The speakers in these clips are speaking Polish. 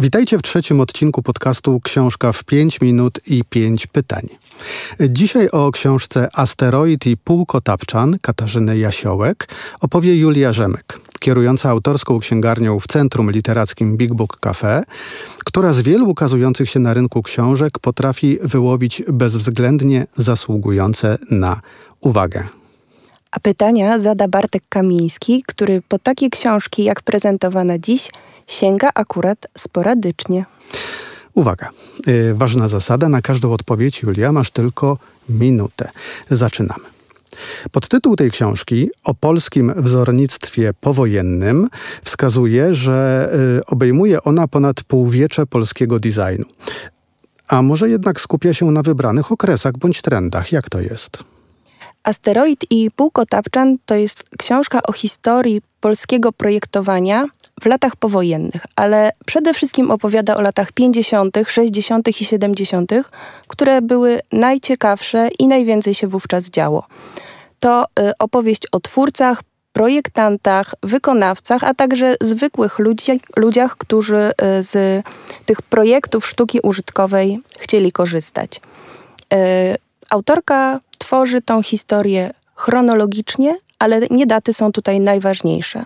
Witajcie w trzecim odcinku podcastu Książka w 5 minut i 5 pytań. Dzisiaj o książce Asteroid i Półkotapczan Katarzyny Jasiołek opowie Julia Rzemek, kierująca autorską księgarnią w Centrum Literackim Big Book Cafe, która z wielu ukazujących się na rynku książek potrafi wyłowić bezwzględnie zasługujące na uwagę. A pytania zada Bartek Kamiński, który po takie książki jak prezentowana dziś sięga akurat sporadycznie. Uwaga, yy, ważna zasada, na każdą odpowiedź, Julia, masz tylko minutę. Zaczynamy. Podtytuł tej książki o polskim wzornictwie powojennym wskazuje, że y, obejmuje ona ponad półwiecze polskiego designu. A może jednak skupia się na wybranych okresach bądź trendach? Jak to jest? Asteroid i Półkotapczan to jest książka o historii polskiego projektowania w latach powojennych, ale przede wszystkim opowiada o latach 50., 60. i 70., które były najciekawsze i najwięcej się wówczas działo. To y, opowieść o twórcach, projektantach, wykonawcach, a także zwykłych ludzi, ludziach, którzy y, z tych projektów sztuki użytkowej chcieli korzystać. Y, autorka tworzy tą historię chronologicznie, ale nie daty są tutaj najważniejsze.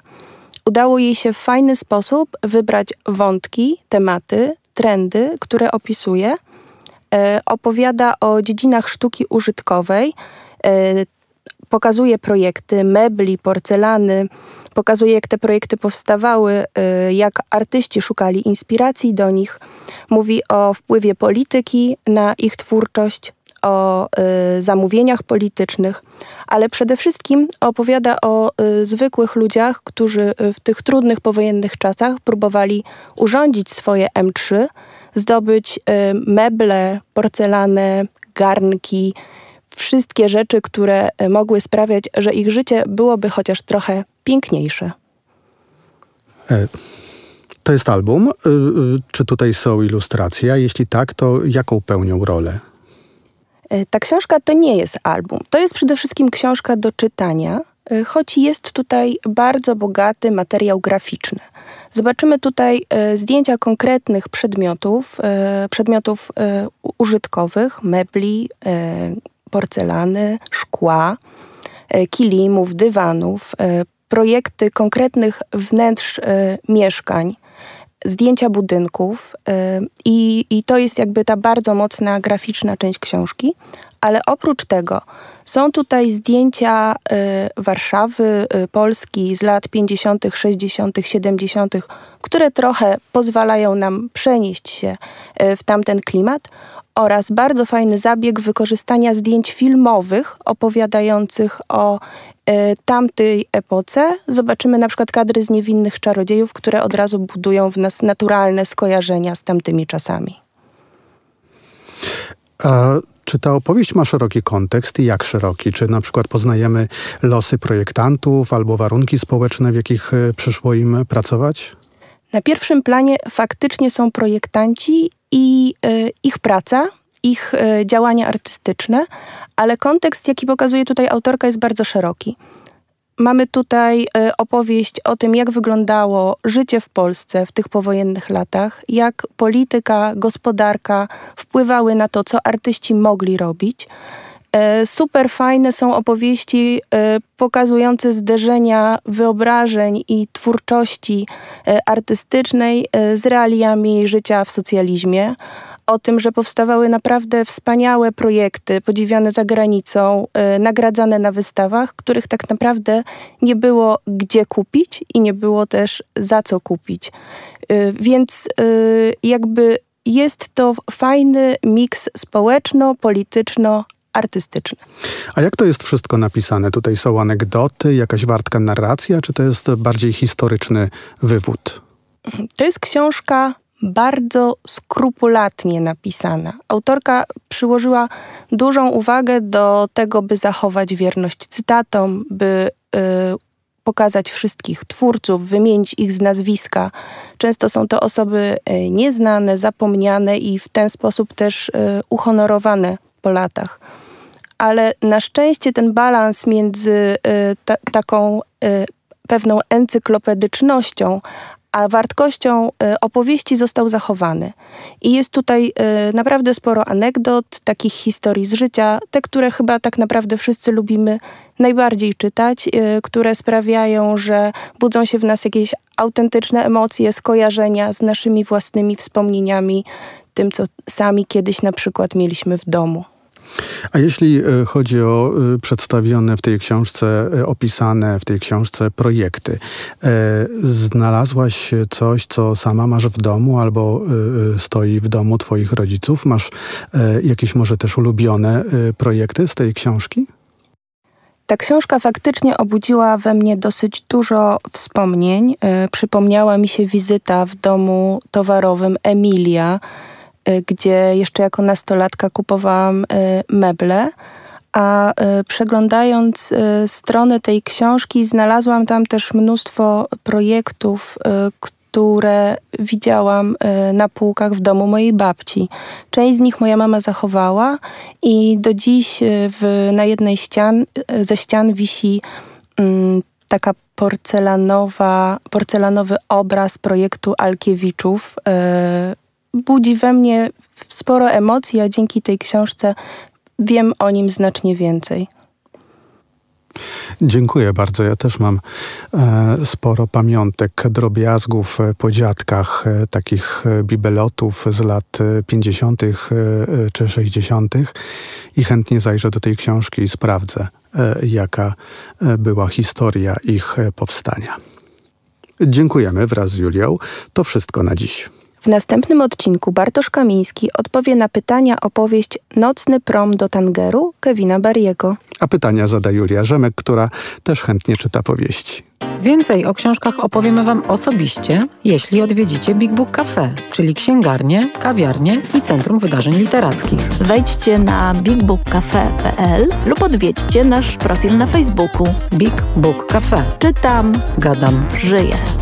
Udało jej się w fajny sposób wybrać wątki, tematy, trendy, które opisuje. E, opowiada o dziedzinach sztuki użytkowej, e, pokazuje projekty mebli, porcelany, pokazuje jak te projekty powstawały, e, jak artyści szukali inspiracji do nich. Mówi o wpływie polityki na ich twórczość, o y, zamówieniach politycznych, ale przede wszystkim opowiada o y, zwykłych ludziach, którzy y, w tych trudnych powojennych czasach próbowali urządzić swoje M3, zdobyć y, meble, porcelany, garnki, wszystkie rzeczy, które y, mogły sprawiać, że ich życie byłoby chociaż trochę piękniejsze. E to jest album. Y, czy tutaj są ilustracje? A jeśli tak, to jaką pełnią rolę? E, ta książka to nie jest album. To jest przede wszystkim książka do czytania, e, choć jest tutaj bardzo bogaty materiał graficzny. Zobaczymy tutaj e, zdjęcia konkretnych przedmiotów, przedmiotów użytkowych, mebli, porcelany, szkła, kilimów, dywanów, projekty konkretnych wnętrz mieszkań, zdjęcia budynków y, i, i to jest jakby ta bardzo mocna graficzna część książki, ale oprócz tego są tutaj zdjęcia y, Warszawy, y, Polski z lat 50., 60., 70., które trochę pozwalają nam przenieść się w tamten klimat oraz bardzo fajny zabieg wykorzystania zdjęć filmowych opowiadających o tamtej epoce zobaczymy na przykład kadry z niewinnych czarodziejów, które od razu budują w nas naturalne skojarzenia z tamtymi czasami. A czy ta opowieść ma szeroki kontekst i jak szeroki? Czy na przykład poznajemy losy projektantów albo warunki społeczne, w jakich e, przyszło im pracować? Na pierwszym planie faktycznie są projektanci i y, ich praca, ich e, działania artystyczne, ale kontekst, jaki pokazuje tutaj autorka, jest bardzo szeroki. Mamy tutaj e, opowieść o tym, jak wyglądało życie w Polsce w tych powojennych latach, jak polityka, gospodarka wpływały na to, co artyści mogli robić. E, super fajne są opowieści pokazujące zderzenia wyobrażeń i twórczości artystycznej z realiami życia w socjalizmie o tym, że powstawały naprawdę wspaniałe projekty, podziwiane za granicą, yy, nagradzane na wystawach, których tak naprawdę nie było gdzie kupić i nie było też za co kupić. Yy, więc yy, jakby jest to fajny miks społeczno-polityczno artystyczny. A jak to jest wszystko napisane? Tutaj są anegdoty, jakaś wartka narracja, czy to jest bardziej historyczny wywód? To jest książka bardzo skrupulatnie napisana. Autorka przyłożyła dużą uwagę do tego, by zachować wierność cytatom, by y, pokazać wszystkich twórców, wymienić ich z nazwiska. Często są to osoby e, nieznane, zapomniane i w ten sposób też e, uhonorowane po latach. Ale na szczęście ten balans między ta, taką pewną encyklopedycznością, a wartością e, opowieści został zachowany. I jest tutaj e, naprawdę sporo anegdot, takich historii z życia, te, które chyba tak naprawdę wszyscy lubimy najbardziej czytać, e, które sprawiają, że budzą się w nas jakieś autentyczne emocje, skojarzenia z naszymi własnymi wspomnieniami, tym, co sami kiedyś na przykład mieliśmy w domu. A jeśli e, chodzi o e, przedstawione w tej książce, e, opisane w tej książce projekty, znalazłaś coś, co sama masz w domu albo stoi w domu twoich rodziców? Masz jakieś może też ulubione projekty z tej książki? Ta książka faktycznie obudziła we mnie dosyć dużo wspomnień. Przypomniała mi się wizyta w domu towarowym Emilia, gdzie jeszcze jako nastolatka kupowałam y, meble, a y, przeglądając strony tej książki znalazłam tam też mnóstwo projektów, które widziałam na półkach w domu mojej babci. Część z nich moja mama zachowała i do dziś w, na jednej ścian, ze ścian wisi mm, taka porcelanowa, porcelanowy obraz projektu Alkiewiczów budzi we mnie sporo emocji, a dzięki tej książce wiem o nim znacznie więcej. Dziękuję bardzo. Ja też mam e, sporo pamiątek, drobiazgów e, po dziadkach, e, takich bibelotów z lat 50. E, e, czy 60. i chętnie zajrzę do tej książki i sprawdzę, jaka była historia ich powstania. Dziękujemy wraz z Julią. To wszystko na dziś. W następnym odcinku Bartosz Kamiński odpowie na pytania o powieść Nocny prom do Tangeru Kevina Barriego. A pytania zada Julia Rzemek, która też chętnie czyta powieści. Więcej o książkach opowiemy Wam osobiście, jeśli odwiedzicie Big Book Cafe, czyli księgarnię, kawiarnię i Centrum Wydarzeń Literackich. Wejdźcie na bigbookcafe.pl lub odwiedźcie nasz profil na Facebooku Big Book Cafe. Czytam, gadam, żyję.